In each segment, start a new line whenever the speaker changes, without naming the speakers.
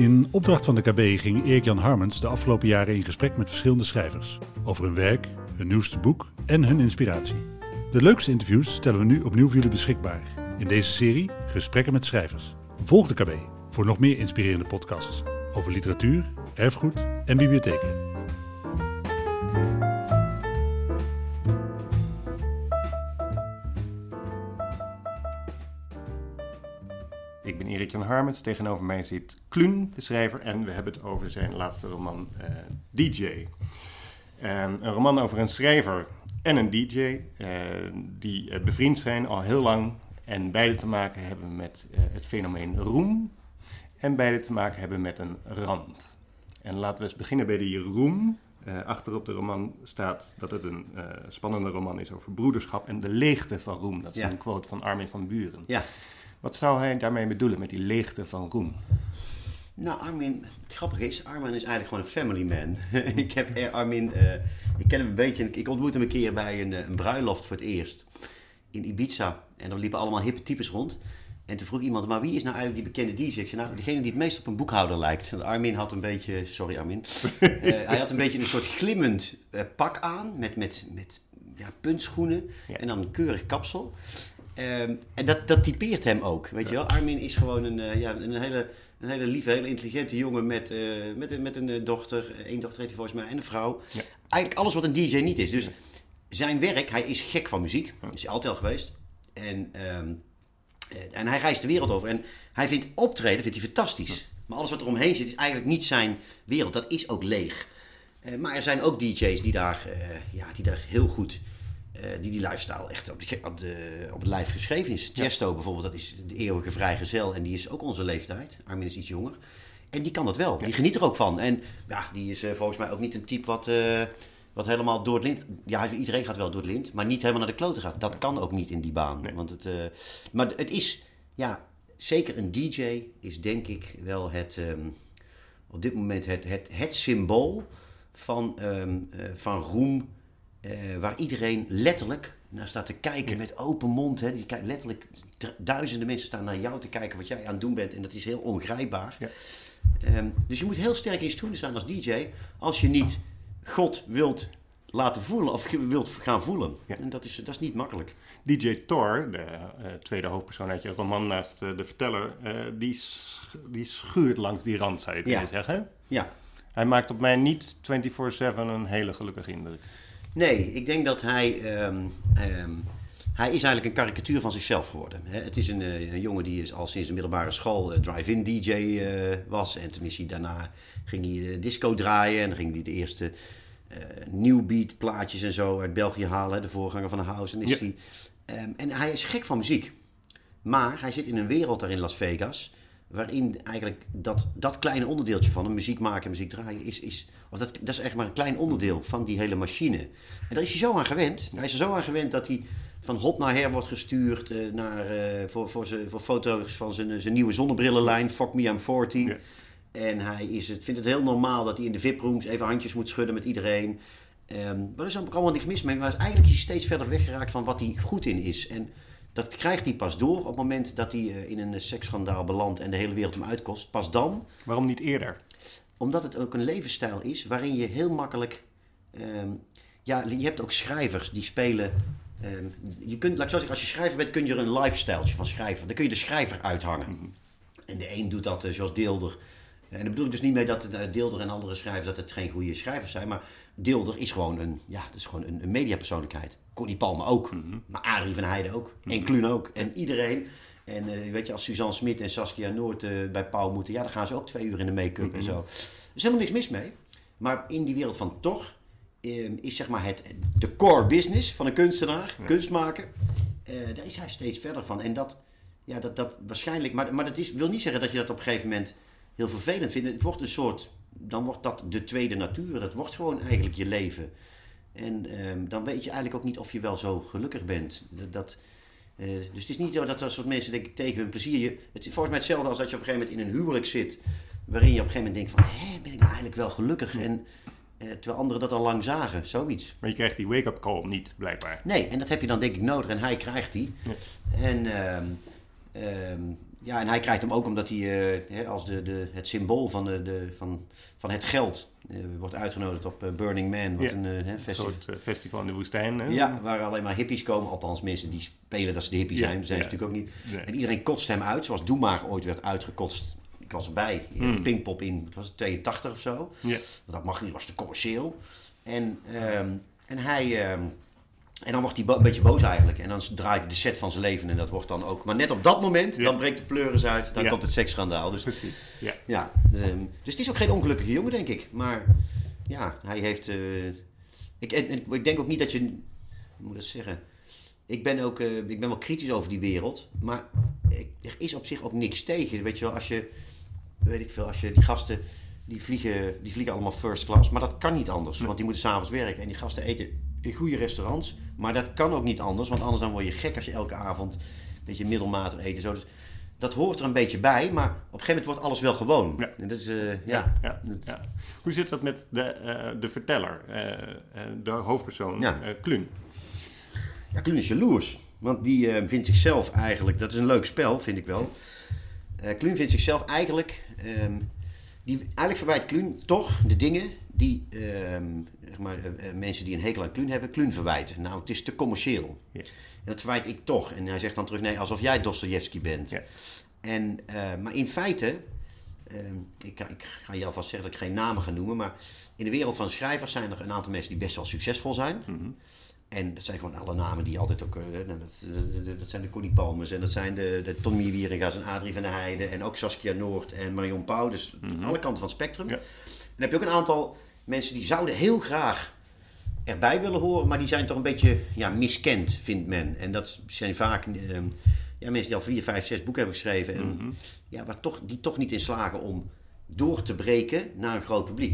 In opdracht van de KB ging Erik-Jan Harmens de afgelopen jaren in gesprek met verschillende schrijvers. Over hun werk, hun nieuwste boek en hun inspiratie. De leukste interviews stellen we nu opnieuw voor jullie beschikbaar. In deze serie Gesprekken met schrijvers. Volg de KB voor nog meer inspirerende podcasts over literatuur, erfgoed en bibliotheken.
Jan Harmens. Tegenover mij zit Kluun, de schrijver. En we hebben het over zijn laatste roman, eh, DJ. En een roman over een schrijver en een DJ. eh, die bevriend zijn al heel lang. En beide te maken hebben met eh, het fenomeen roem. En beide te maken hebben met een rand. En laten we eens beginnen bij die roem. Eh, achter op de roman staat dat het een spannende roman is over broederschap en de leegte van roem. Dat is
Ja.
een quote van Armin van Buren.
Ja,
Wat zou hij daarmee bedoelen met die leegte van roem?
nou Armin, het grappige is, Armin is eigenlijk gewoon een family man. ik heb eh, Armin, eh, ik ken hem een beetje, ik ontmoette hem een keer bij een, eh, een bruiloft voor het eerst in Ibiza. En er liepen allemaal hippe types rond. En toen vroeg iemand, maar wie is nou eigenlijk die bekende DJ? Ik zei, nou, degene die het meest op een boekhouder lijkt. En Armin had een beetje, sorry Armin, hij had een beetje een soort glimmend pak aan met, met, met ja, puntschoenen
Ja.
en dan een keurig kapsel. Ehm, en dat, dat typeert hem ook, weet je wel. Armin is gewoon een, eh, ja, een, hele, een hele lieve, hele intelligente jongen met, eh, met, een- met een eh, dochter. Eén dochter heeft hij volgens mij en een vrouw.
Ja.
Eigenlijk alles wat een DJ niet is. Dus zijn werk, hij is gek van muziek. Dat is hij altijd al geweest. En, ehm, eh, en hij reist de wereld over. En hij vindt optreden vindt hij fantastisch. Maar alles wat er omheen zit is eigenlijk niet zijn wereld. Dat is ook leeg. Eh, maar er zijn ook DJ's die daar, eh, ja, die daar heel goed, eh, die die lifestyle echt op, de, op, de, op het lijf geschreven is. Chesto bijvoorbeeld, dat is de eeuwige vrijgezel en die is ook onze leeftijd. Armin is iets jonger. En die kan dat wel. Die geniet er ook van. En ja, die is eh, volgens mij ook niet een type wat, eh, wat helemaal door het lint... Ja, iedereen gaat wel door het lint, maar niet helemaal naar de kloten gaat. Dat kan ook niet in die baan.
Nee.
Want het, eh, maar het is, ja, zeker een DJ is denk ik wel het, ehm, op dit moment het, het, het symbool van, ehm, eh, van roem. Eh, waar iedereen letterlijk naar staat te kijken met open mond. Hè. Je kijkt letterlijk, duizenden mensen staan naar jou te kijken wat jij aan het doen bent. En dat is heel ongrijpbaar.
Ja.
Ehm, dus je moet heel sterk in je schoenen staan als DJ. Als je niet God wilt laten voelen of wilt gaan voelen.
Ja.
En dat is, dat is niet makkelijk.
DJ Thor, de eh, tweede hoofdpersoon uit je roman naast eh, de verteller, die, sch- die schuurt langs die rand, zou je kunnen
Ja.
zeggen.
Ja,
Hij maakt op mij niet 24-7 een hele gelukkige indruk.
Nee, ik denk dat hij. ehm, ehm, hij is eigenlijk een karikatuur van zichzelf geworden. Het is een, eh, een jongen die is al sinds de middelbare school eh, drive-in DJ eh, was. En toen is hij daarna ging hij disco draaien. En dan ging hij de eerste new beat plaatjes en zo uit België halen. De voorganger van de house. En, is
Ja.
hij, ehm, en hij is gek van muziek. Maar hij zit in een wereld daar in Las Vegas. Waarin eigenlijk dat, dat kleine onderdeeltje van muziek maken, muziek draaien, is, is, of dat, dat is echt maar een klein onderdeel van die hele machine. En daar is hij zo aan gewend. Hij is er zo aan gewend dat hij van hot naar her wordt gestuurd eh, naar, eh, voor, voor, zijn, voor foto's van zijn, zijn nieuwe zonnebrillenlijn, Fuck Me I'm 40.
Ja.
En hij is het, vindt het heel normaal dat hij in de VIP-rooms even handjes moet schudden met iedereen. Ehm er is ook allemaal niks mis mee, maar eigenlijk is hij steeds verder weggeraakt van wat hij goed in is. En dat krijgt hij pas door op het moment dat hij eh, in een seksschandaal belandt en de hele wereld hem uitkost. Pas dan,
Waarom niet eerder?
omdat het ook een levensstijl is waarin je heel makkelijk. ehm, ja, je hebt ook schrijvers die spelen. ehm, je kunt, laat ik zo zeggen, als je schrijver bent, kun je er een lifestyletje van schrijven. Dan kun je de schrijver uithangen. En de een doet dat eh, zoals Deelder. En daar bedoel ik dus niet mee dat eh, Deelder en andere schrijvers dat het geen goede schrijvers zijn. Maar Deelder is gewoon een, ja, dat is gewoon een, een mediapersoonlijkheid. Connie Palme ook. Maar Adrie van Heijden ook. En Kluun ook. En iedereen. En eh, weet je, als Suzanne Smit en Saskia Noord eh, bij Pauw moeten, ja, dan gaan ze ook twee uur in de make-up en zo. Er is helemaal niks mis mee. Maar in die wereld van toch eh, is zeg maar het, de core business van een kunstenaar, kunst maken. eh, daar is hij steeds verder van. En dat, ja, dat, dat waarschijnlijk, maar, maar dat is, wil niet zeggen dat je dat op een gegeven moment heel vervelend vindt. Het wordt een soort, dan wordt dat de tweede natuur. Dat wordt gewoon eigenlijk je leven. En ehm, dan weet je eigenlijk ook niet of je wel zo gelukkig bent. Dat, dat, eh, dus het is niet zo dat er soort mensen denk ik, tegen hun plezier... Je, het is volgens mij hetzelfde als dat je op een gegeven moment in een huwelijk zit... waarin je op een gegeven moment denkt van... Hé, ben ik nou eigenlijk wel gelukkig? En, eh, terwijl anderen dat al lang zagen, zoiets.
Maar je krijgt die wake-up call niet, blijkbaar.
Nee, en dat heb je dan denk ik nodig en hij krijgt die. En, ehm, ehm, ja, en hij krijgt hem ook omdat hij eh, hè, als de, de, het symbool van, de, de, van, van het geld eh, wordt uitgenodigd op eh, Burning Man. Wat
Ja.
een hè,
Een
festival.
soort festival in de woestijn. Hè?
Ja, waar alleen maar hippies komen. Althans, mensen die spelen dat ze de hippie
Ja,
zijn. Dat zijn ze natuurlijk ook niet.
Nee.
En iedereen kotst hem uit, zoals Doe maar ooit werd uitgekotst. Ik was erbij.
Hmm.
Pinkpop in, wat was het, 82 of zo.
Ja.
Want dat mag niet, was te commercieel. En, ehm, en hij... ehm, en dan wordt hij een beetje boos eigenlijk. En dan draait hij de set van zijn leven. En dat wordt dan ook... Maar net op dat moment,
Ja.
dan breekt de pleuris uit. Dan
Ja.
komt het seksschandaal. Dus,
Precies. Ja.
ja, dus, ehm, dus het is ook geen ongelukkige jongen, denk ik. Maar ja, hij heeft... eh, ik, en, ik denk ook niet dat je... Hoe moet ik dat zeggen? Ik ben, ook, eh, ik ben wel kritisch over die wereld. Maar ik- er is op zich ook niks tegen. Weet je wel, als je... Weet ik veel, als je die gasten... Die vliegen, die vliegen allemaal first class. Maar dat kan niet anders. Want die moeten s'avonds werken. En die gasten eten in goede restaurants. Maar dat kan ook niet anders. Want anders dan word je gek als je elke avond... Een beetje middelmatig eet. Zo. Dus dat hoort er een beetje bij. Maar op een gegeven moment wordt alles wel gewoon.
Ja.
En dat is... eh, ja.
Ja, ja, ja. Hoe zit dat met de, eh, de verteller, eh, de hoofdpersoon,
Ja.
Kluun?
Ja, Kluun is jaloers. Want die vindt zichzelf eigenlijk... Dat is een leuk spel, vind ik wel. Kluun vindt zichzelf eigenlijk... ehm, die, eigenlijk verwijt Kluun toch de dingen die ehm, zeg maar, eh, eh, mensen die een hekel aan Kluun hebben, Kluun verwijten. Nou, het is te commercieel.
Ja.
En dat verwijt ik toch. En hij zegt dan terug, nee, alsof jij Dostoevsky bent.
Ja.
En, eh, maar in feite, ehm, ik, ga- ik ga je alvast zeggen dat ik geen namen ga noemen, maar in de wereld van schrijvers zijn er een aantal mensen die best wel succesvol zijn.
Mhm.
En dat zijn gewoon alle namen die altijd ook... nou, dat, dat, dat zijn de Connie Palmers en dat zijn de, de Tommy Wieringa's en Adrie van der Heijden en ook Saskia Noord en Marion Pauw. Dus alle kanten van het spectrum.
Ja.
En dan heb je ook een aantal mensen die zouden heel graag erbij willen horen, maar die zijn toch een beetje ja, miskend, vindt men. En dat zijn vaak ehm, ja, mensen die al vier, vijf, zes boeken hebben geschreven en ja, waar toch, die toch niet in slagen om door te breken naar een groot publiek.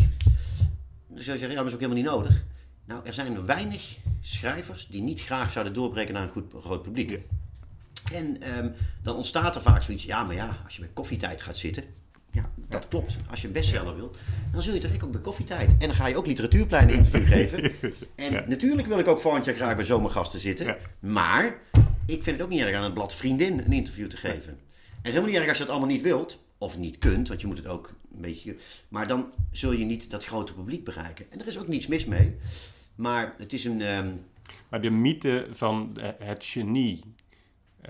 Dan zou je zeggen, ja, maar dat is ook helemaal niet nodig. Nou, er zijn weinig schrijvers die niet graag zouden doorbreken naar een goed, groot publiek. En ehm, dan ontstaat er vaak zoiets, ja, maar ja, als je bij koffietijd gaat zitten, ja, dat klopt. Als je een bestseller wilt, dan zul je toch ook bij koffietijd. En dan ga je ook literatuurplein interview geven. En
Ja.
natuurlijk wil ik ook volgend jaar graag bij zomergasten zitten.
Ja.
Maar ik vind het ook niet erg aan het blad Vriendin een interview te geven. En het is helemaal niet erg als je dat allemaal niet wilt. Of niet kunt, want je moet het ook een beetje... Maar dan zul je niet dat grote publiek bereiken. En er is ook niets mis mee. Maar het is een... ehm,
Maar de mythe van eh, het genie,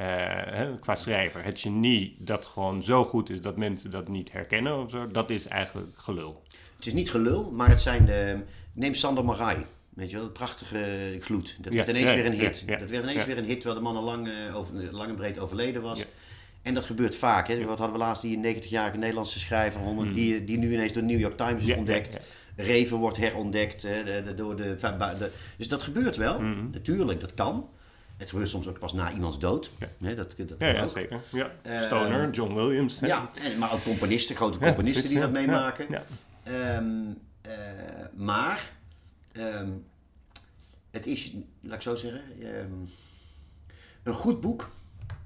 hè, qua schrijver, het genie dat gewoon zo goed is dat mensen dat niet herkennen of zo, dat is eigenlijk gelul.
Het is niet gelul, maar het zijn de... Neem Sander Marai. Weet je wel, prachtige gloed. Dat
Ja,
werd ineens
ja,
weer een hit.
ja,
dat werd ineens weer een hit, terwijl de man al lang, eh, over, lang en breed overleden was. En dat gebeurt vaak. Hè. Wat hadden we laatst, die 90-jarige Nederlandse schrijver, honderd, die, die nu ineens door de New York Times is
Hmm.
Ontdekt. Reven wordt herontdekt hè, de- door de, de- Dus dat gebeurt wel.
Hmm.
Natuurlijk, dat kan. Het gebeurt soms ook pas na iemands dood.
Ja.
Dat, dat
Ja, zeker. Ja.
Eh,
Stoner, John Williams.
Ja, en, maar ook componisten, grote componisten die dat meemaken.
Ja,
eh, maar ehm, het is, laat ik zo zeggen, ehm, een goed boek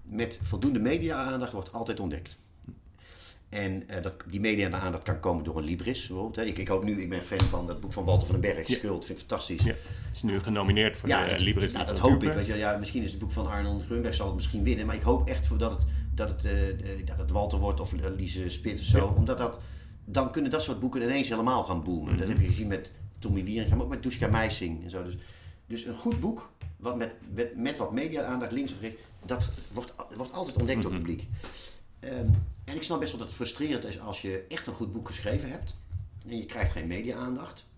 met voldoende media-aandacht wordt altijd ontdekt. En eh, dat, die media-aandacht kan komen door een Libris bijvoorbeeld. Hè. Ik, ik hoop nu, ik ben fan van dat boek van Walter van den Berg,
Ja.
Schuld, vind ik fantastisch.
ja. Is nu genomineerd voor
Ja,
de
dat,
Libris.
nou, dat hoop ik. Weet je, ja, misschien is het boek van Arnold Grunberg zal het misschien winnen. Maar ik hoop echt voor dat, het, dat, het, eh, eh, dat het Walter wordt of eh, Lise Spit of zo.
Ja.
Omdat dat, dan kunnen dat soort boeken ineens helemaal gaan boomen. Dat heb je gezien met Tommy Wieringa, maar ook met Duska Meising en zo. Dus, dus een goed boek, wat met, met, met wat media-aandacht links of rechts, dat wordt, wordt altijd ontdekt door het publiek. Ehm, en ik snap best wel dat het frustrerend is als je echt een goed boek geschreven hebt en je krijgt geen media-aandacht.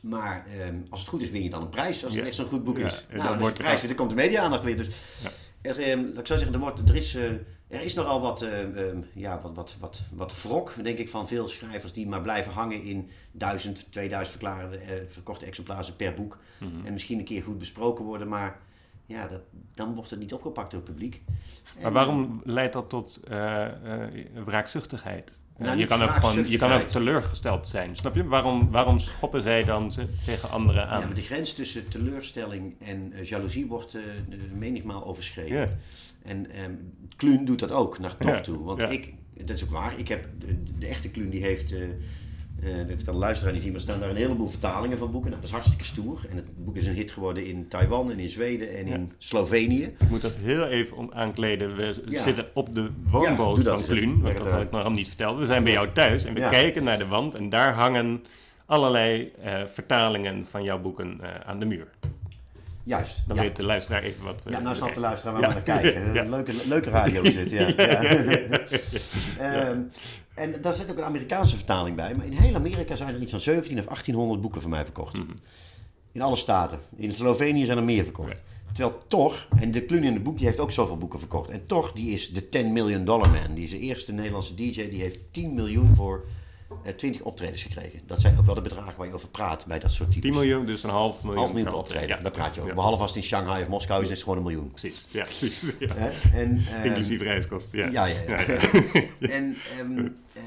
Maar ehm, als het goed is, win je dan een prijs als het
Ja.
echt zo'n goed boek
Ja,
is. nou,
dan
is
wordt
de prijs dan komt de media-aandacht weer. Dus
Ja.
er, ehm, laat ik zo zeggen, er, wordt, er, is, eh, er is nogal wat, ehm, ehm, ja, wat, wat, wat, wat wrok, denk ik, van veel schrijvers die maar blijven hangen in 1000, 2000 verklaarde, eh, verkochte exemplaren per boek.
Mhm.
En misschien een keer goed besproken worden, maar ja, dat, dan wordt het niet opgepakt door het publiek.
Maar
En-
waarom leidt dat tot eh, eh, wraakzuchtigheid? Eh,
Nou,
je,
niet
kan ook gewoon, je kan ook teleurgesteld zijn. Snap je? Waarom, waarom schoppen zij dan tegen anderen aan?
Ja, maar de grens tussen teleurstelling en eh, jaloezie wordt eh, menigmaal overschreden.
Ja.
En ehm Kluun doet dat ook naar top
Ja,
toe. Want
ja.
ik, dat is ook waar, ik heb de, de echte Kluun die heeft, eh, Uh, dat kan de luisteraar niet zien, maar er staan daar een heleboel vertalingen van boeken. Nou, dat is hartstikke stoer. En het boek is een hit geworden in Taiwan en in Zweden en in Slovenië.
Ik moet dat heel even aankleden. We zitten op de woonboot van Kluun, want dat had ik nog niet verteld. We zijn bij jou thuis en we kijken naar de wand en daar hangen allerlei uh, vertalingen van jouw boeken uh, aan de muur.
Juist.
Dan weet de luisteraar even wat...
Ja, nou snapt de luisteraar waar we naar kijken. Een leuke, leuke radio zit, ja. um, en daar zit ook een Amerikaanse vertaling bij. Maar in heel Amerika zijn er iets van 17 of 1800 boeken van mij verkocht. Mm -hmm. In alle staten. In Slovenië zijn er meer verkocht. Terwijl toch, en de Kluun in het boek die heeft ook zoveel boeken verkocht. En toch, die is de 10 million dollar man. Die is de eerste Nederlandse DJ. Die heeft 10 miljoen voor 20 eh, optredens gekregen. Dat zijn ook wel de bedragen waar je over praat bij dat soort types.
10 miljoen, dus een half miljoen.
Half miljoen per optreden, ja. daar praat je over. Behalve als het in Shanghai of Moskou is, is het gewoon een miljoen.
Precies, ja, precies. Ja.
En,
uh, Inclusief reiskosten, ja.
Ja, ja, ja. en, um, uh,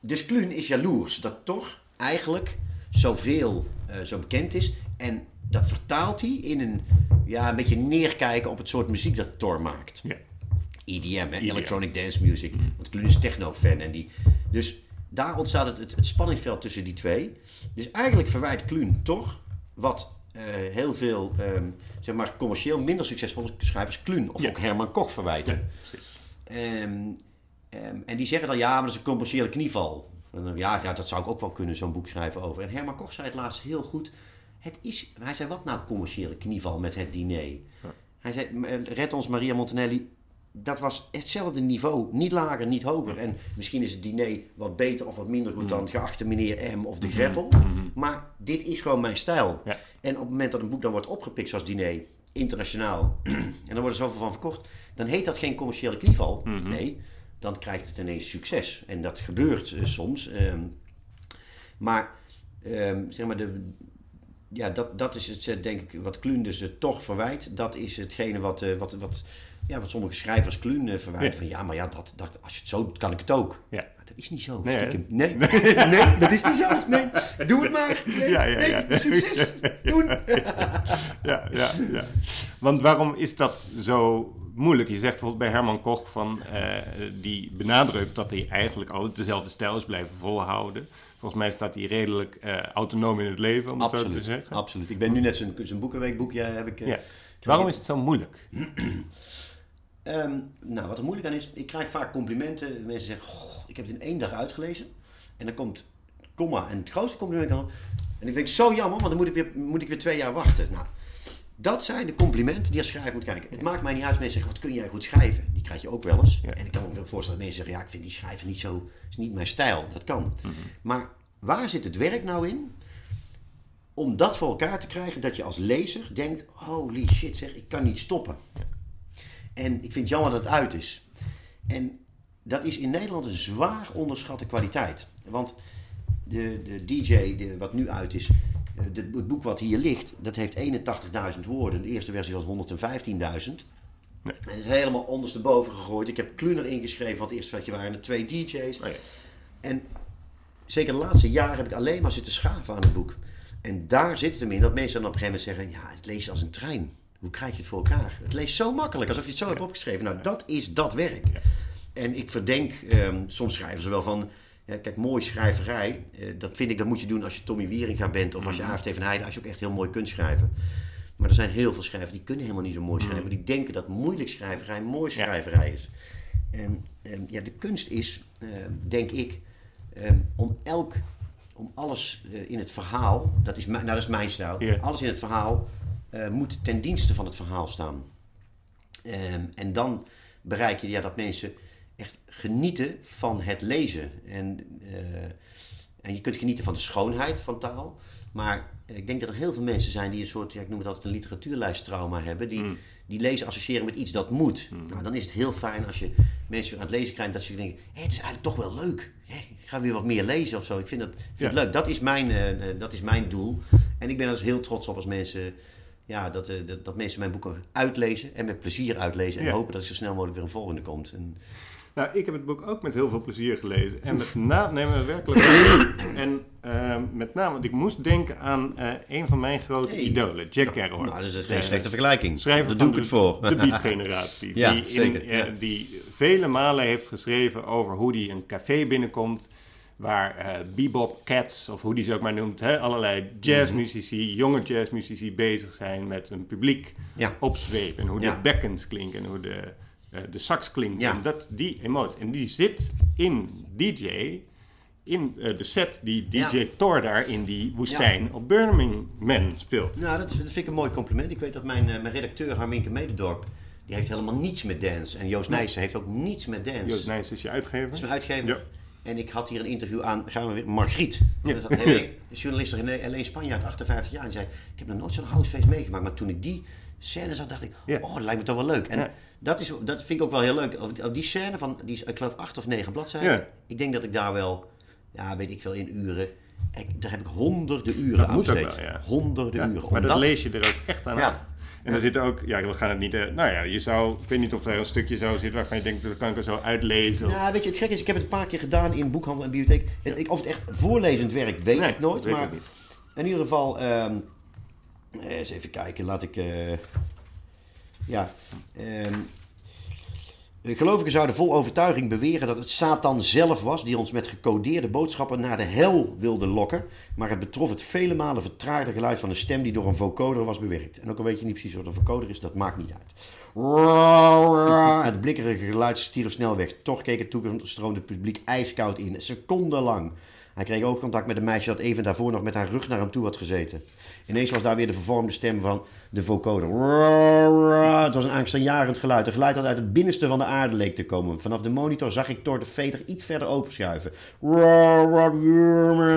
dus Kluun is jaloers dat toch eigenlijk zoveel uh, zo bekend is. En dat vertaalt hij in een, ja, een beetje neerkijken op het soort muziek dat Thor maakt.
Ja.
EDM, hè? Electronic Dance Music. Want Kluun is techno-fan. En die, dus daar ontstaat het, het, het, spanningsveld tussen die twee. Dus eigenlijk verwijt Kluun toch wat uh, heel veel um, zeg maar commercieel minder succesvolle schrijvers Kluun of ja. ook Herman Koch verwijten. Ja, um, um, en die zeggen dan ja, maar dat is een commerciële knieval. En, ja, ja, dat zou ik ook wel kunnen, zo'n boek schrijven over. En Herman Koch zei het laatst heel goed. Het is, hij zei, wat nou commerciële knieval met het diner? Ja. Hij zei, red ons Maria Montanelli, dat was hetzelfde niveau. Niet lager, niet hoger. En misschien is het diner wat beter of wat minder goed dan geachte meneer M of de Greppel. Maar dit is gewoon mijn stijl.
Ja.
En op het moment dat een boek dan wordt opgepikt zoals diner, internationaal, en dan wordt er zoveel van verkocht, dan heet dat geen commerciële knieval. Nee, dan krijgt het ineens succes. En dat gebeurt uh, soms. Um, maar, um, zeg maar, de, ja, dat, dat is het, denk ik, wat Kluun dus uh, toch verwijt. Dat is hetgene wat, uh, wat, wat, ja, wat sommige schrijvers Kluun uh, verwijt. Ja. Van ja, maar ja, dat, dat, als je het zo doet, kan ik het ook.
Ja.
Maar dat is niet zo. Nee, stiekem. nee. nee, dat is niet zo. Nee, doe het maar. Nee,
ja, ja, ja.
nee succes. Doen.
ja, ja, ja. Want waarom is dat zo moeilijk? Je zegt bijvoorbeeld bij Herman Koch van, uh, die benadrukt dat hij eigenlijk altijd dezelfde stijl is blijven volhouden. Volgens mij staat hij redelijk uh, autonoom in het leven, om
absoluut,
het zo te zeggen.
Absoluut. Ik ben nu net zijn, zijn boekenweekboekje heb ik... Uh,
ja. Waarom is het zo moeilijk?
um, nou, wat er moeilijk aan is, ik krijg vaak complimenten. Mensen zeggen, ik heb het in één dag uitgelezen. En dan komt komma en het grootste compliment kan... En ik denk, zo jammer, want dan moet ik weer, moet ik weer twee jaar wachten. Nou, dat zijn de complimenten die je als schrijver moet kijken. Het maakt mij niet uit als mensen zeggen, wat kun jij goed schrijven? Die krijg je ook wel eens.
Ja.
En ik kan me wel voorstellen dat mensen zeggen, ja, ik vind die schrijven niet zo... is niet mijn stijl. Dat kan.
Mhm.
Maar waar zit het werk nou in? Om dat voor elkaar te krijgen, dat je als lezer denkt, holy shit zeg, ik kan niet stoppen. En ik vind het jammer dat het uit is. En dat is in Nederland een zwaar onderschatte kwaliteit. Want de, de DJ, de, wat nu uit is, de, het boek wat hier ligt, dat heeft 81.000 woorden. De eerste versie was 115.000.
Nee.
En het is helemaal ondersteboven gegooid. Ik heb Kluner ingeschreven, want het eerste versie waren er twee DJ's.
Oh.
En zeker de laatste jaren heb ik alleen maar zitten schaven aan het boek. En daar zit het hem in dat mensen dan op een gegeven moment zeggen: Ja, het leest als een trein. Hoe krijg je het voor elkaar? Het leest zo makkelijk, alsof je het zo hebt opgeschreven. Nou, dat is dat werk. En ik verdenk, um, soms schrijven ze wel van. Ja, kijk, mooi schrijverij, uh, dat vind ik, dat moet je doen als je Tommy Wieringa bent of als je AFT van Heijden, als je ook echt heel mooi kunt schrijven. Maar er zijn heel veel schrijvers die kunnen helemaal niet zo mooi schrijven. Die denken dat moeilijk schrijverij mooi schrijverij is. En um, ja, de kunst is, uh, denk ik, um, om elk, om alles uh, in het verhaal, dat is, nou, dat is mijn stijl, alles in het verhaal uh, moet ten dienste van het verhaal staan. Um, en dan bereik je ja, dat mensen echt genieten van het lezen. En, uh, en je kunt genieten van de schoonheid van taal. Maar ik denk dat er heel veel mensen zijn die een soort, ja, ik noem het altijd een literatuurlijsttrauma hebben. Die,
Mm.
die lezen associëren met iets dat moet. Nou, dan is het heel fijn als je mensen weer aan het lezen krijgt dat ze denken, het is eigenlijk toch wel leuk. Ik ga weer wat meer lezen of zo. Ik vind dat vind
Ja.
het leuk. Dat is, mijn, uh, dat is mijn doel. En ik ben er dus heel trots op als mensen ja, dat, uh, dat, dat mensen mijn boeken uitlezen en met plezier uitlezen. En
Ja.
hopen dat er zo snel mogelijk weer een volgende komt. En,
Nou, ik heb het boek ook met heel veel plezier gelezen. En met name, nee, maar werkelijk. en uh, met name, want ik moest denken aan uh, een van mijn grote
Hey.
idolen, Jack Kerouac.
nou, dat is geen
Eh,
slechte vergelijking.
schrijver
Daar
van
doe ik
de,
het voor.
De beatgeneratie.
Ja,
die, in,
zeker,
eh,
ja.
die vele malen heeft geschreven over hoe hij een café binnenkomt Waar eh, bebop cats, of hoe die ze ook maar noemt, hè, allerlei jazzmuzici, jonge jazzmuzici bezig zijn met een publiek
Ja.
op zweep. En hoe de bekkens klinken en hoe de, eh, de sax klinkt. En dat, die emotie. En die zit in DJ, in eh, de set die DJ. Thor daar in die woestijn op Burning Man speelt.
Nou, dat, vind ik een mooi compliment. Ik weet dat mijn, mijn redacteur Harminke Mededorp, die heeft helemaal niets met dance. En Joost Nijssen heeft ook niets met dance.
Joost Nijs is je uitgever.
Dat is mijn uitgever.
Ja.
En ik had hier een interview aan, gaan we weer, Margriet.
Ja.
Dat journalist alleen Spanjaard, 58 jaar. En zei, ik heb nog nooit zo'n housefeest meegemaakt. Maar toen ik die scène zag, dacht ik,
Ja.
oh, dat lijkt me toch wel leuk. En
Ja.
dat, is, dat vind ik ook wel heel leuk. Of, die scène van, die is, ik geloof, acht of negen bladzijden. Ik denk dat ik daar wel, ja, weet ik veel, in uren... Ik, daar heb ik honderden uren
Dat
aan besteed. Honderden uren.
maar dat lees je er ook echt aan af. En er zit ook, ja, we gaan het niet, eh, nou ja, je zou, ik weet niet of er een stukje zo zit waarvan je denkt, dat kan ik er zo uitlezen.
Ja, weet je, het gekke is, ik heb het een paar keer gedaan in boekhandel en bibliotheek. Het, ik, of het echt voorlezend werkt, weet
Nee,
ik nooit.
weet
maar
ik niet.
in ieder geval, ehm, eens even kijken, laat ik. eh, ja. ehm eh, gelovigen zouden vol overtuiging beweren dat het Satan zelf was die ons met gecodeerde boodschappen naar de hel wilde lokken. Maar het betrof het vele malen vertraagde geluid van een stem die door een vocoder was bewerkt. En ook al weet je niet precies wat een vocoder is, dat maakt niet uit. Het blikkerige geluid stierf snel weg. Toch keek het toestroomde publiek ijskoud in, secondenlang. Hij kreeg oogcontact met een meisje dat even daarvoor nog met haar rug naar hem toe had gezeten. Ineens was daar weer de vervormde stem van de vocoder. Het was een angstaanjagend geluid. Een geluid dat uit het binnenste van de aarde leek te komen. Vanaf de monitor zag ik Thor de Veder iets verder openschuiven.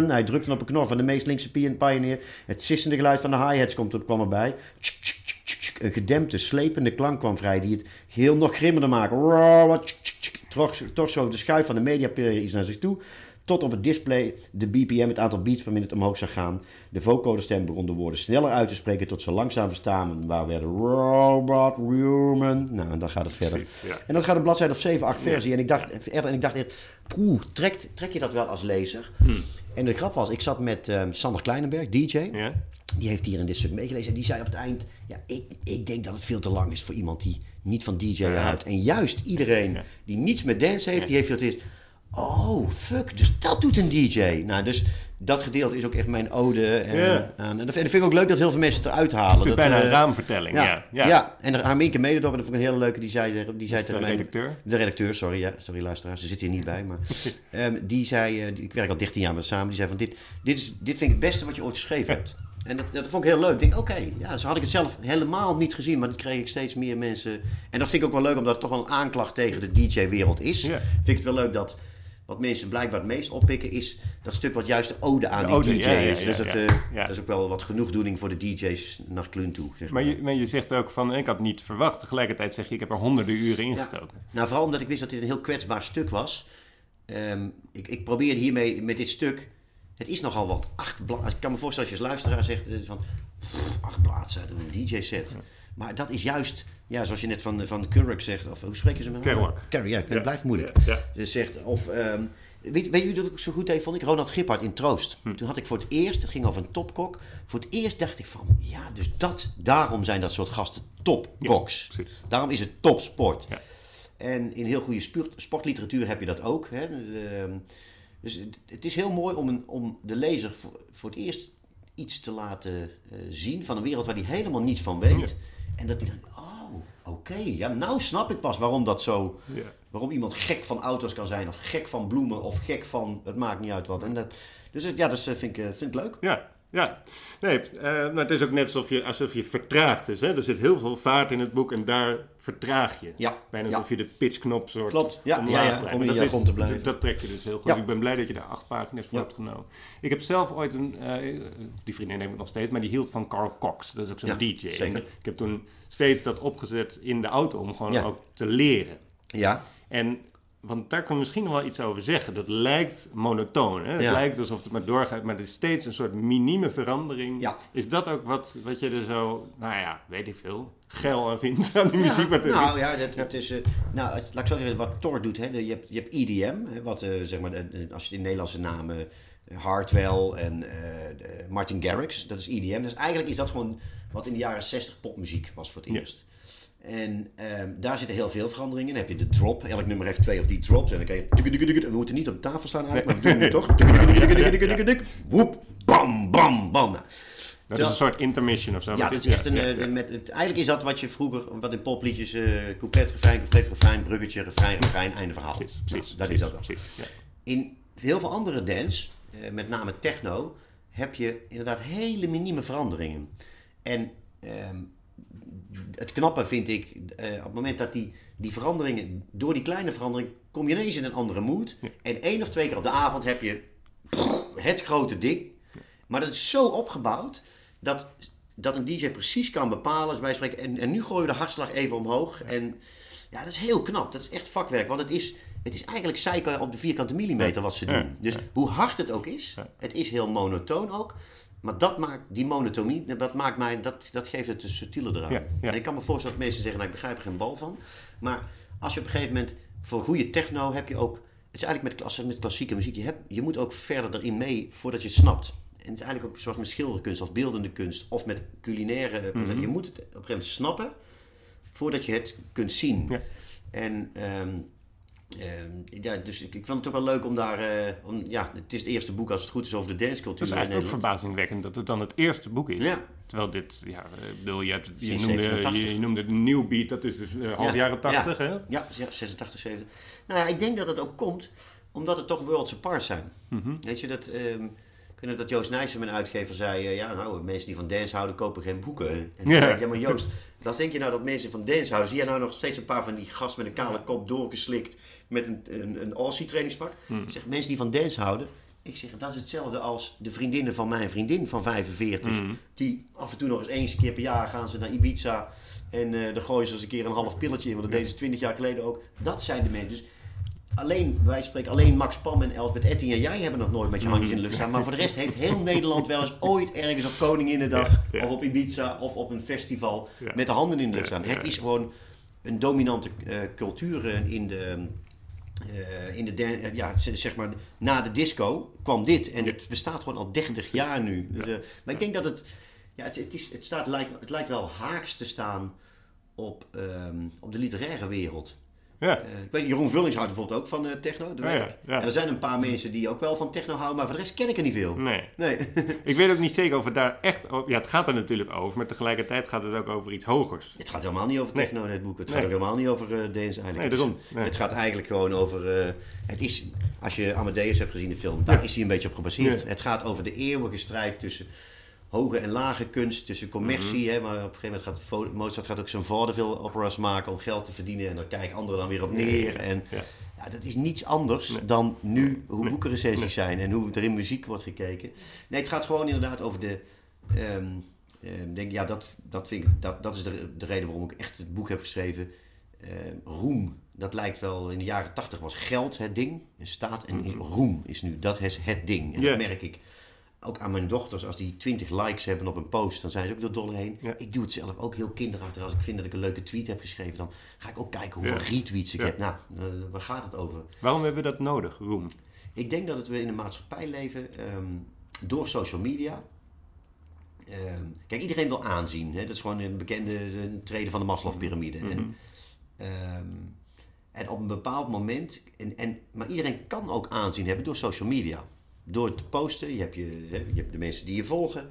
Hij drukte op een knop van de meest linkse pioneer. Het sissende geluid van de hi-hats kwam erbij. Een gedempte, slepende klank kwam vrij die het geheel nog grimmender maakte. Trok zo de schuif van de mediaplayer iets naar zich toe. Tot op het display de BPM, het aantal beats per minuut, omhoog zou gaan. De vocoderstem begon de woorden sneller uit te spreken tot ze langzaam verstaan. Waar werden robot, human. Nou, en dan gaat het verder.
Precies, ja.
En dat gaat een bladzijde of 7, 8 versie. En ik dacht en ik dacht poeh, trekt, trek je dat wel als lezer? En de grap was, ik zat met ehm, Sander Kleinenberg, DJ.
Ja?
Die heeft hier in dit stuk meegelezen. En die zei op het eind: Ja, ik, ik denk dat het veel te lang is voor iemand die niet van DJ houdt. En juist iedereen die niets met dance heeft, die heeft het is. Oh, fuck, dus dat doet een DJ. Nou, dus dat gedeelte is ook echt mijn ode. En,
Ja.
aan- en dat vind ik ook leuk dat heel veel mensen het eruit halen. Dat,
bijna
eh,
een raamvertelling, ja.
ja,
ja.
ja. en de Arminke Mededorp, dat vond ik een hele leuke, die zei, die zei
de
mij...
redacteur?
De redacteur, sorry, ja, sorry luisteraars, ze zit hier niet bij, maar... ehm, die zei, eh, die- ik werk al 13 jaar met samen, die zei van dit, dit, is, dit vind ik het beste wat je ooit geschreven hebt. En dat, dat vond ik heel leuk. Ik denk, oké, ja, zo had ik het zelf helemaal niet gezien, maar dat kreeg ik steeds meer mensen... En dat vind ik ook wel leuk, omdat het toch wel een aanklacht tegen de DJ-wereld is. Vind ik het wel leuk dat... Wat mensen blijkbaar het meest oppikken is dat stuk wat juist de ode aan
De
die
ode,
DJ
ja, ja,
is.
ja,
Dus dat, eh,
Ja.
dat is ook wel wat genoegdoening voor de DJ's naar Kluun toe. Zeg
Maar je, maar je zegt ook van, ik had niet verwacht. Tegelijkertijd zeg je, ik heb er honderden uren in gestoken.
Nou, vooral omdat ik wist dat dit een heel kwetsbaar stuk was. Ehm, ik, ik probeerde hiermee, met dit stuk... Het is nogal wat. Acht Ik kan me voorstellen als je als luisteraar zegt eh, van... pff, Acht bladzijden, een DJ-set. Maar dat is juist, ja, zoals je net van, van Kerouac zegt... Of hoe spreek je ze met
Kerouac.
Kerouac, ja, het
Ja.
blijft moeilijk.
Ja, ja.
Dus zegt, of... ehm, weet, weet je wie dat ook zo goed heeft, vond ik? Ronald Gippard in Troost.
Hm.
Toen had ik voor het eerst, het ging over een topkok... Voor het eerst dacht ik van, ja, dus dat... Daarom zijn dat soort gasten topkoks.
Ja, precies.
daarom is het topsport.
Ja.
En in heel goede sport- sportliteratuur heb je dat ook. Hè? Ehm, Dus het, het is heel mooi om, een, om de lezer voor, voor het eerst iets te laten eh, zien van een wereld waar hij helemaal niets van weet. En dat hij dan, oh, oké, ja, nou snap ik pas waarom dat zo, waarom iemand gek van auto's kan zijn, of gek van bloemen, of gek van, het maakt niet uit wat. En dat, dus het- ja, dat vind, ik, eh, vind ik leuk.
Ja, ja. Nee, eh, maar het is ook net alsof je, alsof je vertraagt. Dus, hè? Er zit heel veel vaart in het boek en daar vertraag je.
Ja,
Bijna
ja.
alsof je de pitchknop soort
Klopt, ja,
omlaag
ja, om in je
is-
te blijven.
Dat trek je dus heel goed. Ik ben blij dat je daar acht pagina's voor hebt genomen. Ik heb zelf ooit een, eh, die vriendin neem ik nog steeds, maar die hield van Carl Cox. Dat is ook zo'n DJ.
zeker.
Ik heb toen steeds dat opgezet in de auto om gewoon ook te leren.
Ja,
En, want daar je misschien nog wel iets over zeggen. Dat lijkt monotoon. Hè? Het
Ja.
lijkt alsof het maar doorgaat, maar het is steeds een soort minieme verandering.
Ja.
Is dat ook wat, wat je er zo, nou ja, weet ik veel, geil aan vindt aan die muziek? Wat er
nou
is?
ja, dat, het is, eh, nou, het- laat ik zo zeggen, wat Thor doet, hè, de- je, hebt, je hebt EDM, hè, wat eh, zeg maar, de- de- als je de Nederlandse namen, eh, Hardwell en de- Martin Garrix, dat is EDM. Dus eigenlijk is dat gewoon wat in de jaren 60 popmuziek was voor het eerst. En ehm, daar zitten heel veel veranderingen in. Dan heb je de drop. Elk nummer heeft twee of drie drops. En dan kan je... We moeten niet op de tafel staan eigenlijk, maar we doen het toch. Woep, bam, bam, bam. Nou,
Dat is een soort intermission of zo.
ja, dat is echt een,
ja,
eh,
ja.
Met, eigenlijk is dat wat je vroeger, wat in popliedjes, eh couplet, refrein, couplet, refrein, bruggetje, refrein, refrein, einde verhaal.
Precies,
Nou,
precies.
dat is dat dan.
precies, ja.
In heel veel andere dance, eh, met name techno, heb je inderdaad hele minieme veranderingen. En ehm, het knappe vind ik, eh, op het moment dat die, die veranderingen, door die kleine verandering, kom je ineens in een andere mood. En één of twee keer op de avond heb je het grote ding. Maar dat is zo opgebouwd dat, dat een DJ precies kan bepalen, wij spreken, en, en nu gooien we de hartslag even omhoog. En ja, dat is heel knap. Dat is echt vakwerk. Want het is, het is eigenlijk zeiken op de vierkante millimeter wat ze doen. Dus hoe hard het ook is, het is heel monotoon ook. Maar dat maakt, die monotonie, dat maakt mij, dat, dat geeft het een subtiele eraan.
Ja, ja.
En ik kan me voorstellen dat mensen zeggen, nou, ik begrijp er geen bal van. Maar als je op een gegeven moment, voor goede techno heb je ook, het is eigenlijk met, klas- met klassieke muziek, je, hebt, je moet ook verder erin mee voordat je het snapt. En het is eigenlijk ook zoals met schilderkunst of beeldende kunst of met culinaire.
Mhm.
Je moet het op een gegeven moment snappen voordat je het kunt zien.
Ja.
En ehm, ehm, ja, dus ik, ik vond het ook wel leuk om daar. eh, om, ja, het is het eerste boek als het goed is over de dancecultuur.
Het is eigenlijk ook verbazingwekkend dat het dan het eerste boek is.
Ja.
Terwijl dit, ja, ik bedoel, je, hebt, je, noemde,
87.
je, je noemde het New Beat, dat is dus eh, half
Ja.
jaren tachtig,
ja.
hè?
Ja, ja, 86, 70. Nou ja, ik denk dat het ook komt omdat het toch worlds apart zijn.
Mhm.
Weet je, dat, ehm, nog dat Joost Nijssen, mijn uitgever, zei... eh, ja, nou, mensen die van dance houden, kopen geen boeken. En toen
Ja.
zei ik, ja, maar Joost, wat denk je nou dat mensen van dance houden? Zie jij nou nog steeds een paar van die gasten met een kale kop doorgeslikt... met een, een, een Aussie trainingspak?
Mhm.
Ik zeg, mensen die van dance houden... Ik zeg, dat is hetzelfde als de vriendinnen van mijn vriendin van 45.
Mhm.
Die af en toe nog eens eens keer per jaar gaan ze naar Ibiza. En eh dan gooien ze eens een keer een half pilletje in. Want dat deden ze 20 jaar geleden ook. Dat zijn de mensen. Dus alleen, wij spreken alleen Max Pam en Elsbeth Etting en jij hebben nog nooit met je handjes in de lucht staan. Maar voor de rest heeft heel Nederland wel eens ooit ergens op Koninginnedag
Ja, ja.
of op Ibiza of op een festival
Ja.
met de handen in de lucht staan. Het is gewoon een dominante eh, cultuur eh, in de... eh, in de eh, ja, zeg maar, na de disco kwam dit. En het bestaat gewoon al 30 jaar nu. Dus, eh, maar ik denk dat het, ja, het, het, is, het, staat, lijkt, het lijkt wel haaks te staan op, ehm, op de literaire wereld.
Ja.
Eh, weet, Jeroen Vullings houdt bijvoorbeeld ook van eh, techno. dat
Ja.
En er zijn een paar mensen die ook wel van techno houden, maar voor de rest ken ik er niet veel.
Nee.
Nee.
Ik weet ook niet zeker of het daar echt over... Ja, het gaat er natuurlijk over, maar tegelijkertijd gaat het ook over iets hogers.
het gaat helemaal niet over
Nee.
techno in het boek. Het
Nee.
gaat ook helemaal niet over eh dance eigenlijk.
Nee, daarom. Nee.
Het gaat eigenlijk gewoon over... het is, als je Amadeus hebt gezien, de film, daar is hij een beetje op gebaseerd. Het gaat over de eeuwige strijd tussen hoge en lage kunst, tussen commercie.
Mhm.
hè, maar op een gegeven moment gaat Mozart gaat ook zijn vaudeville operas maken om geld te verdienen. En daar kijken anderen dan weer op neer. En
Ja.
ja, dat is niets anders dan nu hoe
Nee.
boekenrecensies
Nee.
zijn en hoe er in muziek wordt gekeken. Nee, het gaat gewoon inderdaad over de. ehm, ehm, denk, ja, dat, dat, vind ik, dat, dat is de, de reden waarom ik echt het boek heb geschreven. Ehm, roem, dat lijkt wel in de jaren tachtig was geld het ding. En staat en roem is nu, dat is het ding. En dat merk ik ook aan mijn dochters. Als die 20 likes hebben op een post, dan zijn ze ook door dolle heen.
Ja.
Ik doe het zelf ook heel kinderachtig. Als ik vind dat ik een leuke tweet heb geschreven, dan ga ik ook kijken hoeveel
Ja.
retweets ik
Ja.
heb. Nou, eh, waar gaat het over?
Waarom hebben we dat nodig, roem?
Ik denk dat het we in een maatschappij leven ehm, door social media. Ehm, kijk, iedereen wil aanzien. Hè? Dat is gewoon een bekende eh, treden van de Maslow-pyramide. En, ehm, en op een bepaald moment, en, en, maar iedereen kan ook aanzien hebben door social media. Door te posten, je hebt, je, je hebt de mensen die je volgen.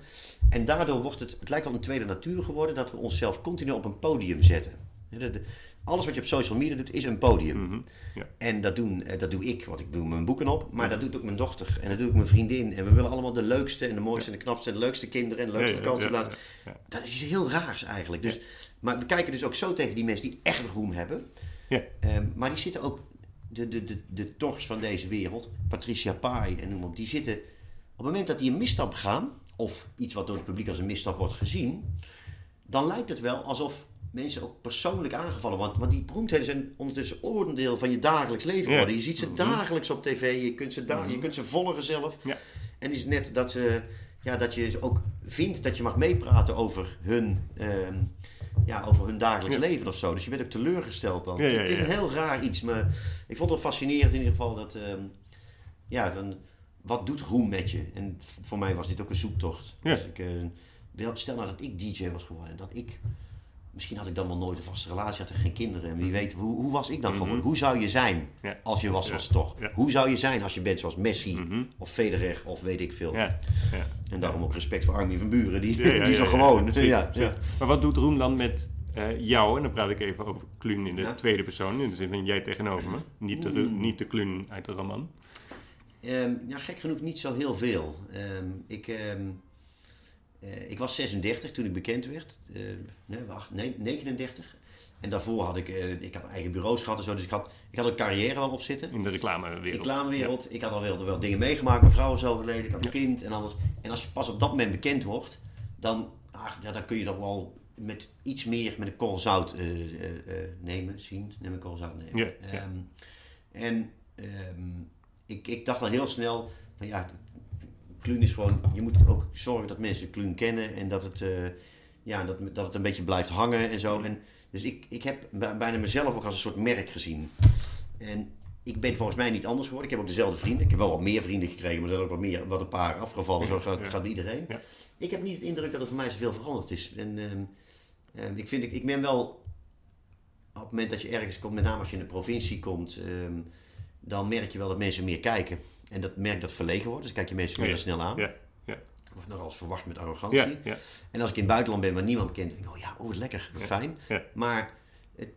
En daardoor wordt het, het lijkt wel een tweede natuur geworden dat we onszelf continu op een podium zetten. Alles wat je op social media doet, is een podium.
Mhm. Ja.
En dat, doen, eh, dat doe ik, want ik doe mijn boeken op. Maar dat doet ook mijn dochter en dat doe ik mijn vriendin. En we willen allemaal de leukste en de mooiste en de knapste en de leukste kinderen en de leukste
Ja, ja,
vakantie
ja,
laten.
ja, ja.
Dat is iets heel raars eigenlijk. Dus, Maar we kijken dus ook zo tegen die mensen die echt roem hebben.
Ja.
Ehm, maar die zitten ook, de, de, de, de tors van deze wereld, Patricia Pai en noem op, die zitten op het moment dat die een misstap gaan, of iets wat door het publiek als een misstap wordt gezien, dan lijkt het wel alsof mensen ook persoonlijk aangevallen worden. Want die beroemdheden zijn ondertussen onderdeel van je dagelijks leven
Ja.
geworden. Je ziet ze dagelijks op tv, je kunt ze, da-
Mhm.
je kunt ze volgen zelf.
Ja.
En is net dat, ze, ja, dat je ze ook vindt dat je mag meepraten over hun, ehm, ja, over hun dagelijks leven of zo. Dus je bent ook teleurgesteld dan. Het- is een heel raar iets, maar ik vond het wel fascinerend in ieder geval dat, ehm, ja, dan, wat doet roem met je? En voor mij was dit ook een zoektocht. Dus ik, wel, stel nou dat ik DJ was geworden en dat ik misschien had ik dan wel nooit een vaste relatie, had ik geen kinderen. En wie weet, hoe, hoe was ik dan
Mhm.
geworden? Hoe zou je zijn als je was
Ja.
zoals toch?
Ja.
Hoe zou je zijn als je bent zoals Messi
Mhm.
of Federer of weet ik veel?
Ja, ja.
En daarom ook respect voor Armin van Buren, die, die zo gewoon.
ja. Maar wat doet Roem dan met eh, jou? En dan praat ik even over Kluun in de tweede persoon. In de zin van jij tegenover me. Niet de,
Oeh.
niet de Kluun uit de roman.
Ehm, ja, gek genoeg niet zo heel veel. Ehm, ik, ehm, eh, ik was 36 toen ik bekend werd. Eh, nee, wacht, nee, 39. En daarvoor had ik, eh, ik had eigen bureaus gehad en zo. Dus ik had, ik had een carrière wel op zitten.
In de reclamewereld.
Reclamewereld. Ik had al wel, wel dingen meegemaakt. Mijn vrouw is overleden. Ik had een kind en alles. En als je pas op dat moment bekend wordt, dan, ah, ja, dan kun je dat wel met iets meer met een korrel zout nemen, zien. Neem een korrel zout nemen.
Ja, ja.
Ehm, en ehm, ik, ik dacht al heel snel van ja, Kluun is gewoon, je moet ook zorgen dat mensen Kluun kennen en dat het, eh, ja, dat, dat het een beetje blijft hangen en zo. En, dus ik, ik heb bij- bijna mezelf ook als een soort merk gezien. En ik ben volgens mij niet anders geworden. Ik heb ook dezelfde vrienden. Ik heb wel wat meer vrienden gekregen, maar er zijn ook wat, meer, wat een paar afgevallen. Zo gaat,
Ja.
gaat bij iedereen.
Ja.
Ik heb niet de indruk dat er voor mij zoveel veranderd is. En ehm, ehm, ik, vind, ik, ik ben wel, op het moment dat je ergens komt, met name als je in de provincie komt, ehm, dan merk je wel dat mensen meer kijken. En dat merk dat verlegen wordt. Dus kijk je mensen minder snel aan.
Ja, ja.
Wordt nogal eens verwacht met arrogantie.
Ja, ja.
En als ik in het buitenland ben waar niemand kent, denk ik, oh ja, oh wat lekker, wat fijn. Maar het,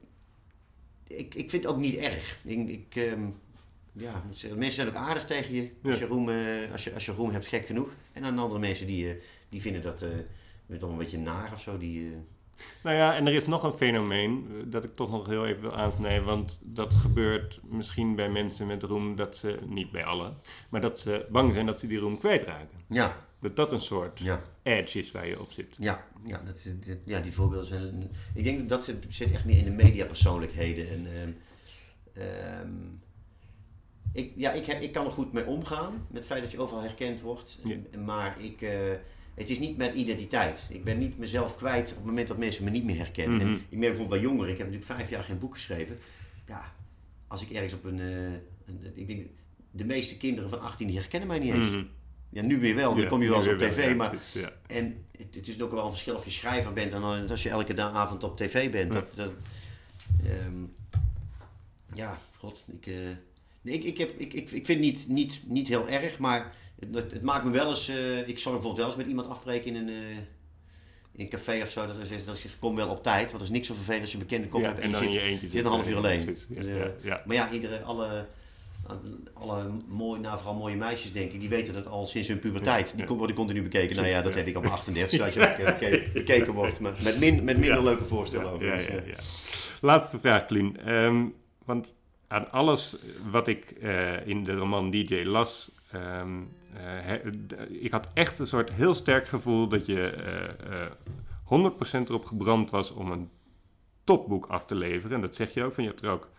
ik, ik vind het ook niet erg. Ik, ik, ehm, ja, ik moet zeggen, mensen zijn ook aardig tegen je als, je roem, eh, als, je, als je roem hebt, gek genoeg. En dan andere mensen die, eh, die vinden dat uh, toch een beetje naar of zo. Die,
Nou ja, en er is nog een fenomeen eh, dat ik toch nog heel even wil aansnijden. Want dat gebeurt misschien bij mensen met roem dat ze, niet bij allen, maar dat ze bang zijn dat ze die roem kwijtraken.
ja,
Dat dat een soort
ja,
edge is waar je op zit.
ja, ja, dat, dat- ja, die voorbeelden zijn... Ik denk dat zit, zit echt meer in de mediapersoonlijkheden. En, ehm, ik, ja, ik, heb, ik kan er goed mee omgaan, met het feit dat je overal herkend wordt.
Ja.
Maar ik, eh, het is niet mijn identiteit. Ik ben niet mezelf kwijt op het moment dat mensen me niet meer herkennen.
Mhm.
En ik merk bijvoorbeeld bij jongeren, ik heb natuurlijk vijf jaar geen boek geschreven. Ja, als ik ergens op een... eh, een- ik denk, de meeste kinderen van 18 die herkennen mij niet eens.
Mhm.
Ja, nu weer wel, dan kom je wel eens op tv, maar...
ja.
En het, het is ook wel een verschil of je schrijver bent en als je elke avond op tv bent.
Ja.
Dat, dat, ehm, ja, god, ik, eh, nee, ik, ik, heb, ik, ik, ik vind het niet, niet, niet heel erg, maar het, het, het maakt me wel eens. eh, ik zorg bijvoorbeeld wel eens met iemand afbreken in een, eh, in een café of zo. Dat, zegt, dat kom wel op tijd, want er is niks zo vervelend als je een bekende kop
Ja,
hebt en,
en
je zit,
in je eentje
zit een half uur alleen.
Ja,
Dus, eh,
ja, ja.
Maar ja, iedere, alle, alle mooi, nou vooral mooie meisjes denk ik, die weten dat al sinds hun puberteit. Die worden continu bekeken. Nou ja, dat heb ik op mijn 38, zodat je ook bekeken, bekeken wordt. Maar met, min, met minder leuke voorstellen over.
Ja,
Dus,
ja, ja. Laatste vraag, Kluun. Ehm, want aan alles wat ik in de roman DJ las, ehm, eh, ik had echt een soort heel sterk gevoel dat je eh, eh, 100% erop gebrand was om een topboek af te leveren. En dat zeg je ook, van je hebt er ook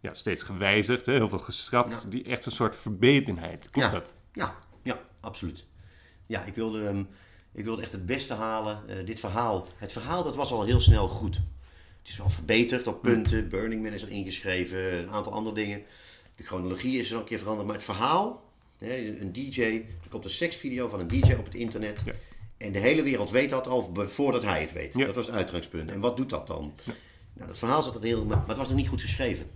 ja, steeds gewijzigd, hè, heel veel geschrapt.
Ja.
Die echt een soort verbetenheid. Klopt
Ja.
dat?
Ja, ja, absoluut. Ja, ik wilde, ehm, ik wilde echt het beste halen. Eh, dit verhaal, het verhaal dat was al heel snel goed. Het is wel verbeterd op punten. Burning Man is er ingeschreven, een aantal andere dingen. De chronologie is er een keer veranderd. Maar het verhaal, een DJ, er komt een seksvideo van een DJ op het internet.
Ja.
En de hele wereld weet dat al voordat hij het weet.
Ja.
Dat was het uitgangspunt. En wat doet dat dan? Nou, dat verhaal zat er heel, maar het was nog niet goed geschreven.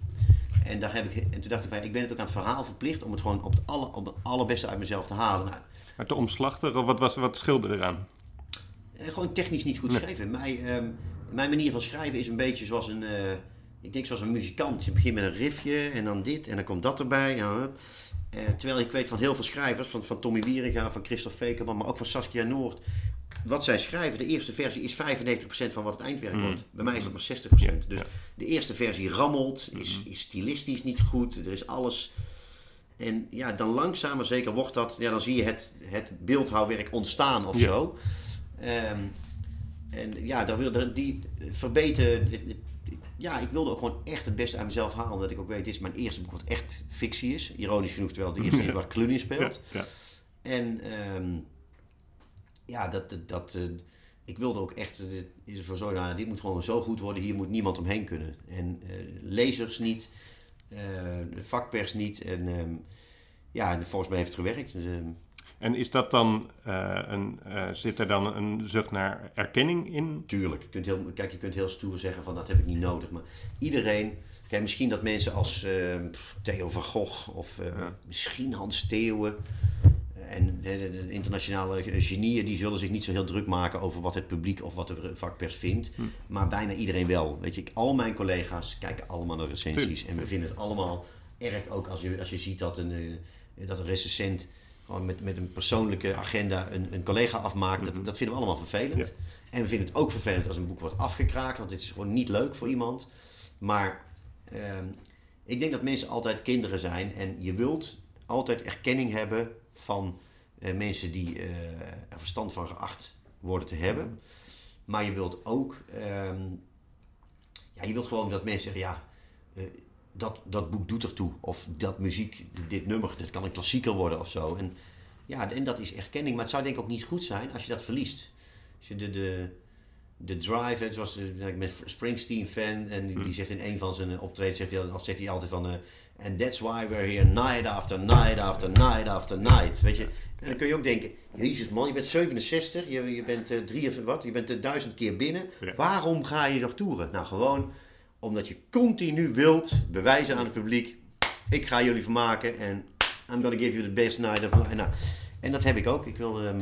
En, daar heb ik, en toen dacht ik van, ik ben het ook aan het verhaal verplicht om het gewoon op het, aller, op het allerbeste uit mezelf te halen. Nou,
Maar te omslachtig, of wat, was, wat scheelde eraan?
eh, gewoon technisch niet goed geschreven. Mijn, ehm, mijn manier van schrijven is een beetje zoals een, eh, ik denk zoals een muzikant. Je begint met een riffje en dan dit en dan komt dat erbij. Ja. Eh, terwijl ik weet van heel veel schrijvers, van, van Tommy Wieringa, van Christophe Fekerman, maar ook van Saskia Noord. Wat zij schrijven, de eerste versie is 95% van wat het eindwerk
Mm.
wordt. Bij mij is dat maar 60%.
Ja,
dus
ja.
de eerste versie rammelt, is, is stilistisch niet goed, er is alles... En ja, dan langzaam maar zeker wordt dat, ja, dan zie je het, het beeldhouwwerk ontstaan of
Ja.
zo. Ehm, en ja, daar wil, die verbeteren. Ja, ik wilde ook gewoon echt het beste uit mezelf halen. Omdat ik ook weet, dit is mijn eerste boek wat echt fictie is. Ironisch genoeg, terwijl het de eerste is waar Cluny
Ja,
speelt.
ja.
En ehm, ja, dat, dat, dat, eh, ik wilde ook echt uh, zorgen, nou, dit moet gewoon zo goed worden, hier moet niemand omheen kunnen. En eh, lezers niet, eh, de vakpers niet. En ehm, ja, en volgens mij heeft het gewerkt. Dus, ehm,
En is dat dan, eh, een, eh, zit er dan een zucht naar erkenning in?
Tuurlijk. Je kunt heel, kijk, je kunt heel stoer zeggen van dat heb ik niet nodig. Maar iedereen... Kijk, misschien dat mensen als eh, pff, Theo van Gogh of eh,
Ja.
misschien Hans Theeuwen... En de, internationale genieën die zullen zich niet zo heel druk maken over wat het publiek of wat de vakpers vindt.
Hm.
Maar bijna iedereen wel. Weet je, al mijn collega's kijken allemaal naar recensies.
Tuurlijk.
En we vinden het allemaal erg ook als je, als je ziet dat een, dat een recensent gewoon met, met een persoonlijke agenda een, een collega afmaakt. Dat, dat vinden we allemaal vervelend.
Ja.
En we vinden het ook vervelend als een boek wordt afgekraakt, want dit is gewoon niet leuk voor iemand. Maar ehm, ik denk dat mensen altijd kinderen zijn en je wilt altijd erkenning hebben van eh, mensen die eh, er verstand van geacht worden te hebben. Maar je wilt ook, ehm, ja, je wilt gewoon dat mensen zeggen, ja, eh, dat, dat boek doet ertoe. Of dat muziek, dit nummer, dit kan een klassieker worden of zo. En ja, en dat is erkenning. Maar het zou denk ik ook niet goed zijn als je dat verliest. Als je de, de, de drive, het was, eh, ik ben Springsteen fan en die, die zegt in een van zijn eh, optredens, zegt hij, of zegt hij altijd van, eh and that's why we're here night after night after night after night. Weet je, en dan kun je ook denken, jezus man, je bent 67, je, je bent eh, drie of wat, je bent duizend keer binnen.
Ja.
Waarom ga je nog toeren? Nou, gewoon omdat je continu wilt bewijzen aan het publiek, ik ga jullie vermaken en I'm gonna give you the best night of life. Nou, en dat heb ik ook. Ik wil, ehm,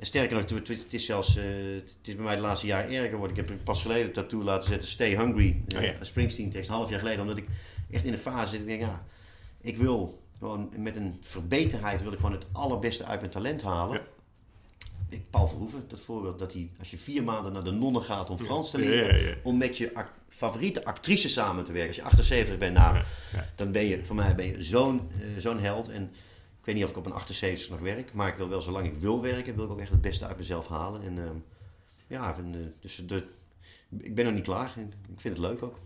sterker nog, het is zelfs, eh, het is bij mij de laatste jaar erger geworden. Ik heb pas geleden een tattoo laten zetten, Stay Hungry, eh,
Oh ja.
Springsteen tekst, een half jaar geleden. Omdat ik echt in de fase zit, ik denk, ja, ik wil gewoon met een verbeterheid wil ik gewoon het allerbeste uit mijn talent halen.
Ja.
Ik, Paul Verhoeven, dat voorbeeld dat hij, als je vier maanden naar de nonnen gaat om Frans te leren,
ja, ja.
om met je favoriete actrice samen te werken. Als je 78 bent, nou,
Ja, ja.
dan ben je, voor mij ben je zo'n eh, zo'n held. En ik weet niet of ik op een 78 nog werk, maar ik wil wel, zolang ik wil werken, wil ik ook echt het beste uit mezelf halen. En ehm, ja, en, eh, dus de, ik ben nog niet klaar. Ik vind het leuk ook.